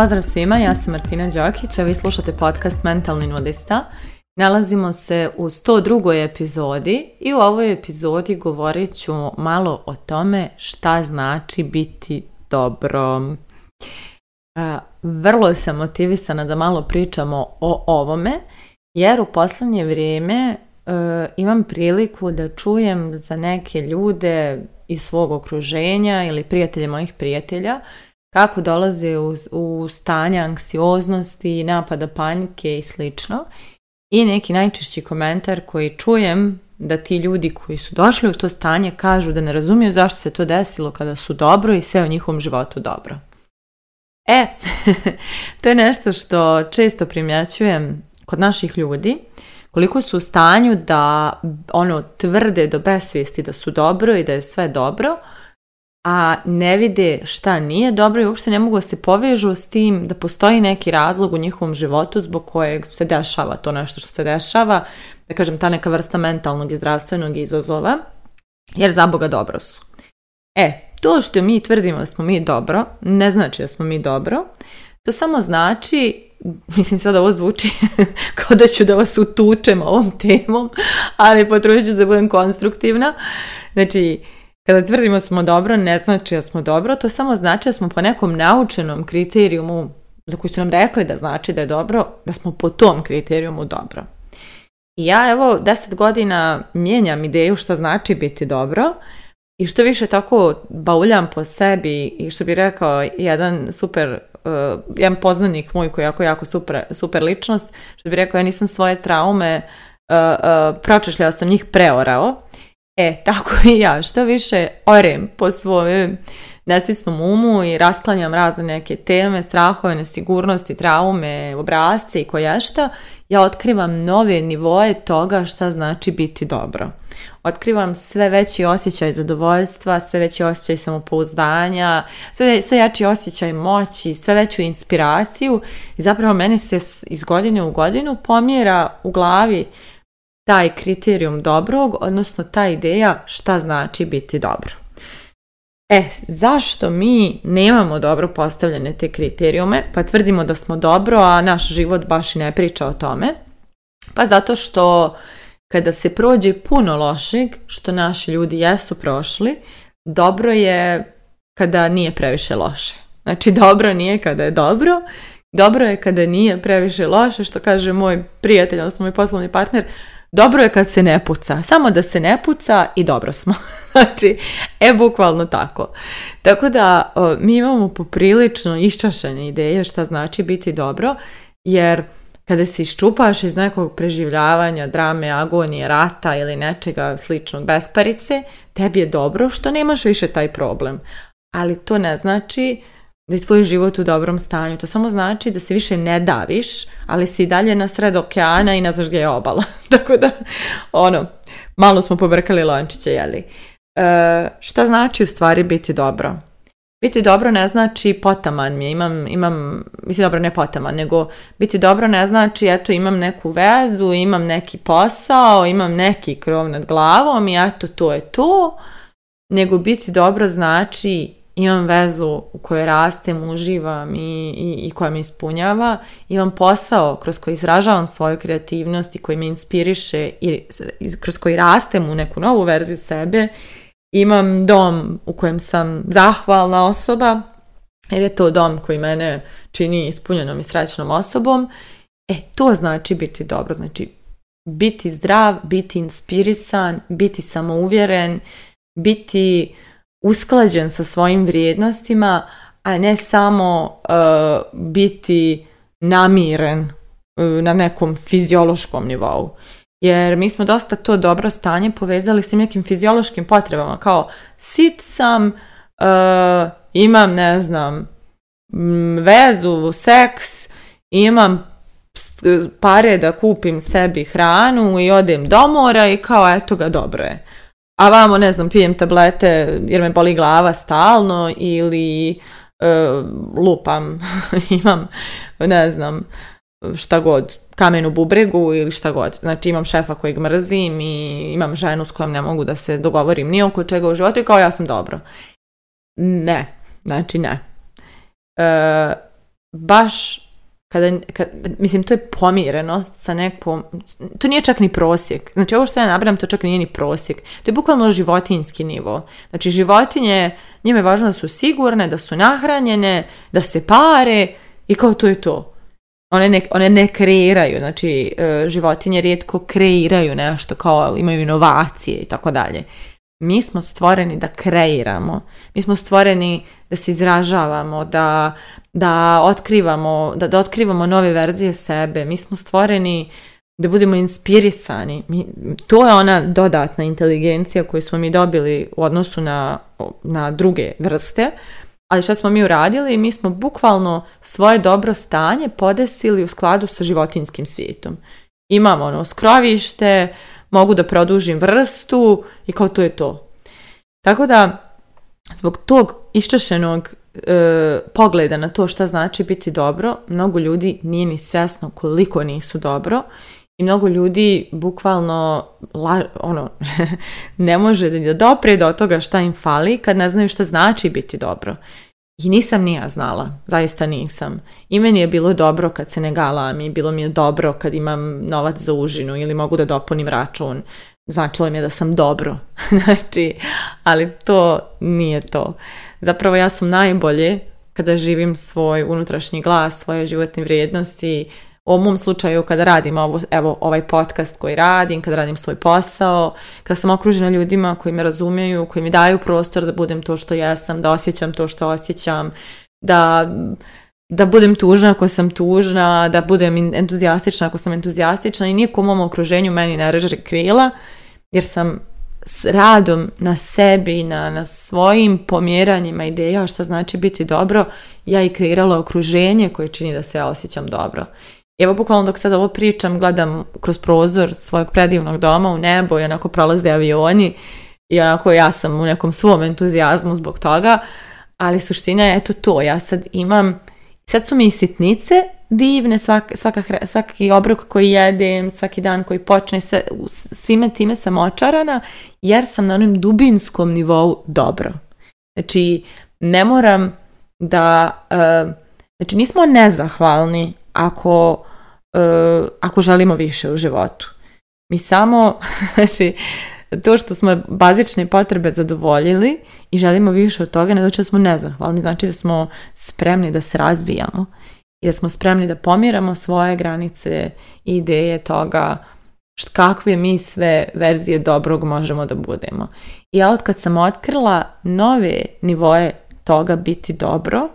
Pozdrav svima, ja sam Martina Đokić, a vi slušate podcast Mentalni nudista. Nalazimo se u 102. epizodi i u ovoj epizodi govorit ću malo o tome šta znači biti dobro. Vrlo sam motivisana da malo pričamo o ovome, jer u posljednje vrijeme e, imam priliku da čujem za neke ljude iz svog okruženja ili prijatelje mojih prijatelja kako dolaze u, u stanje anksioznosti, napada panike i slično. I neki najčešći komentar koji čujem da ti ljudi koji su došli u to stanje kažu da ne razumiju zašto se to desilo kada su dobro i sve u njihovom životu dobro. E, to je nešto što često primjećujem kod naših ljudi, koliko su u stanju da ono tvrde do besvijesti da su dobro i da je sve dobro, a ne vide šta nije dobro i uopšte ne mogu da se povežu s tim da postoji neki razlog u njihovom životu zbog kojeg se dešava to nešto što se dešava, da kažem ta neka vrsta mentalnog i zdravstvenog izazova, jer za Boga dobro su. E, to što mi tvrdimo da smo mi dobro, ne znači da smo mi dobro, to samo znači, mislim sad ovo zvuči kao da ću da vas utučem ovom temom, ali potrudit ću se da budem konstruktivna, znači kada tvrdimo smo dobro, ne znači da smo dobro, to samo znači da smo po nekom naučenom kriterijumu za koji su nam rekli da znači da je dobro, da smo po tom kriterijumu dobro. I ja evo deset godina mijenjam ideju što znači biti dobro i što više tako bauljam po sebi i što bi rekao jedan super eh, jedan poznanik moj koji je jako, jako super, super ličnost, što bi rekao ja nisam svoje traume, uh, sam njih preorao, E, tako i ja, što više orem po svojem nesvisnom umu i rasklanjam razne neke teme, strahove, nesigurnosti, traume, obrazce i koješta, ja otkrivam nove nivoje toga šta znači biti dobro. Otkrivam sve veći osjećaj zadovoljstva, sve veći osjećaj samopouzdanja, sve, sve jači osjećaj moći, sve veću inspiraciju i zapravo meni se iz godine u godinu pomjera u glavi taj kriterijum dobrog, odnosno ta ideja šta znači biti dobro. E, zašto mi nemamo dobro postavljene te kriterijume, pa tvrdimo da smo dobro, a naš život baš i ne priča o tome? Pa zato što kada se prođe puno lošeg, što naši ljudi jesu prošli, dobro je kada nije previše loše. Znači, dobro nije kada je dobro, dobro je kada nije previše loše, što kaže moj prijatelj, odnosno moj poslovni partner, dobro je kad se ne puca, samo da se ne puca i dobro smo. znači, e, bukvalno tako. Tako da mi imamo poprilično iščašene ideje šta znači biti dobro, jer kada se iščupaš iz nekog preživljavanja, drame, agonije, rata ili nečega sličnog besparice, tebi je dobro što nemaš više taj problem. Ali to ne znači da je tvoj život u dobrom stanju. To samo znači da se više ne daviš, ali si i dalje na sred okeana i ne znaš gdje je obala. Tako da, ono, malo smo pobrkali lončiće, jeli? E, šta znači u stvari biti dobro? Biti dobro ne znači potaman mi je, imam, imam, mislim dobro ne potaman, nego biti dobro ne znači eto imam neku vezu, imam neki posao, imam neki krov nad glavom i eto to je to, nego biti dobro znači imam vezu u kojoj rastem, uživam i, i, i koja me ispunjava, imam posao kroz koji izražavam svoju kreativnost i koji me inspiriše i kroz koji rastem u neku novu verziju sebe, imam dom u kojem sam zahvalna osoba, jer je to dom koji mene čini ispunjenom i srećnom osobom, e to znači biti dobro, znači biti zdrav, biti inspirisan, biti samouvjeren, biti usklađen sa svojim vrijednostima, a ne samo e, biti namiren e, na nekom fiziološkom nivou. Jer mi smo dosta to dobro stanje povezali s tim nekim fiziološkim potrebama, kao sit sam, e, imam, ne znam, vezu, seks, imam pare da kupim sebi hranu i odem do mora i kao eto ga dobro je a vamo, ne znam, pijem tablete jer me boli glava stalno ili e, lupam, imam, ne znam, šta god, kamen u bubregu ili šta god. Znači imam šefa kojeg mrzim i imam ženu s kojom ne mogu da se dogovorim ni oko čega u životu i kao ja sam dobro. Ne, znači ne. E, baš kada, mislim, to je pomirenost sa nekom, to nije čak ni prosjek. Znači, ovo što ja nabram, to čak nije ni prosjek. To je bukvalno životinski nivo. Znači, životinje, njima je važno da su sigurne, da su nahranjene, da se pare i kao to je to. One ne, one ne kreiraju, znači, e, životinje rijetko kreiraju nešto, kao imaju inovacije i tako dalje. Mi smo stvoreni da kreiramo, mi smo stvoreni da se izražavamo, da, da otkrivamo, da, da otkrivamo nove verzije sebe, mi smo stvoreni da budemo inspirisani. Mi, to je ona dodatna inteligencija koju smo mi dobili u odnosu na, na druge vrste. Ali što smo mi uradili? Mi smo bukvalno svoje dobro stanje podesili u skladu sa životinskim svijetom. Imamo ono skrovište, mogu da produžim vrstu i kao to je to. Tako da, zbog tog iščešenog e, pogleda na to šta znači biti dobro, mnogo ljudi nije ni svjesno koliko nisu dobro i mnogo ljudi bukvalno ono, ne može da dopre do toga šta im fali kad ne znaju šta znači biti dobro. I nisam ni ja znala, zaista nisam. I meni je bilo dobro kad se ne galam i bilo mi je dobro kad imam novac za užinu ili mogu da dopunim račun. Značilo mi je da sam dobro. znači, ali to nije to. Zapravo ja sam najbolje kada živim svoj unutrašnji glas, svoje životne vrijednosti, u mom slučaju kada radim evo, ovaj podcast koji radim, kada radim svoj posao, kada sam okružena ljudima koji me razumiju, koji mi daju prostor da budem to što jesam, da osjećam to što osjećam, da, da budem tužna ako sam tužna, da budem entuzijastična ako sam entuzijastična i niko u mom okruženju meni ne reže krila, jer sam s radom na sebi, na, na svojim pomjeranjima ideja što znači biti dobro, ja i kreirala okruženje koje čini da se ja osjećam dobro evo bukvalno dok sad ovo pričam, gledam kroz prozor svojeg predivnog doma u nebo i onako prolaze avioni i onako ja sam u nekom svom entuzijazmu zbog toga, ali suština je eto to, ja sad imam, sad su mi i sitnice divne, svaka, svaki obrok koji jedem, svaki dan koji počne, sve, svime time sam očarana jer sam na onom dubinskom nivou dobro. Znači, ne moram da... Eh, znači, nismo nezahvalni ako, e, ako želimo više u životu. Mi samo, znači, to što smo bazične potrebe zadovoljili i želimo više od toga, ne znači da smo nezahvalni, znači da smo spremni da se razvijamo i da smo spremni da pomiramo svoje granice i ideje toga kakve mi sve verzije dobrog možemo da budemo. I ja od kad sam otkrila nove nivoje toga biti dobro,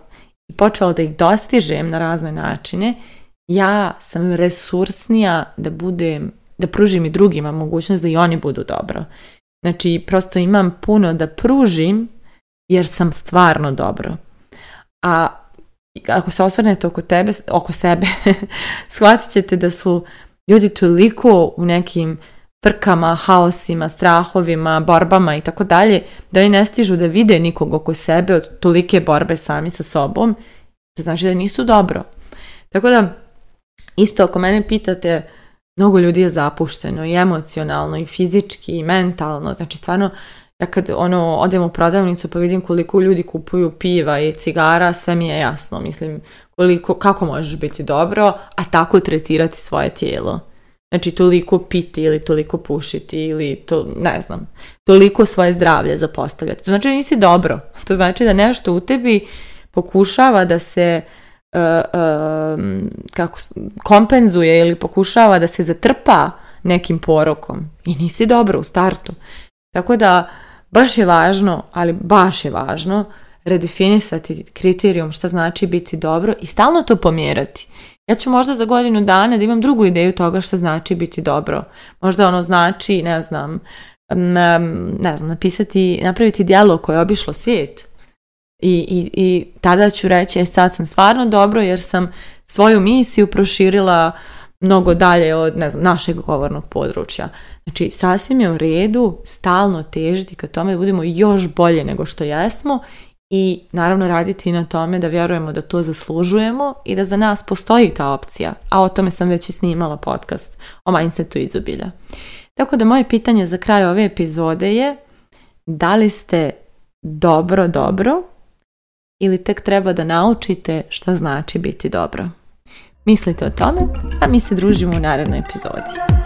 i počela da ih dostižem na razne načine, ja sam resursnija da budem, da pružim i drugima mogućnost da i oni budu dobro. Znači, prosto imam puno da pružim jer sam stvarno dobro. A ako se osvrnete oko, tebe, oko sebe, shvatit ćete da su ljudi toliko u nekim prkama, haosima, strahovima, borbama i tako dalje, da oni ne stižu da vide nikog oko sebe od tolike borbe sami sa sobom, to znači da nisu dobro. Tako da, isto ako mene pitate, mnogo ljudi je zapušteno i emocionalno i fizički i mentalno, znači stvarno ja kad ono, odem u prodavnicu pa vidim koliko ljudi kupuju piva i cigara, sve mi je jasno, mislim koliko, kako možeš biti dobro, a tako tretirati svoje tijelo. Znači toliko piti ili toliko pušiti ili to, ne znam, toliko svoje zdravlje zapostavljati. To znači da nisi dobro. To znači da nešto u tebi pokušava da se e, e, kako, kompenzuje ili pokušava da se zatrpa nekim porokom i nisi dobro u startu. Tako da baš je važno, ali baš je važno redefinisati kriterijum šta znači biti dobro i stalno to pomjerati. Ja ću možda za godinu dana da imam drugu ideju toga što znači biti dobro. Možda ono znači, ne znam, ne znam, napisati, napraviti dijalog koje je obišlo svijet. I, i, I tada ću reći, e sad sam stvarno dobro jer sam svoju misiju proširila mnogo dalje od, ne znam, našeg govornog područja. Znači, sasvim je u redu stalno težiti ka tome da budemo još bolje nego što jesmo i naravno raditi na tome da vjerujemo da to zaslužujemo i da za nas postoji ta opcija, a o tome sam već i snimala podcast o mindsetu izobilja. Tako da moje pitanje za kraj ove epizode je da li ste dobro dobro ili tek treba da naučite šta znači biti dobro. Mislite o tome, a mi se družimo u narednoj epizodi.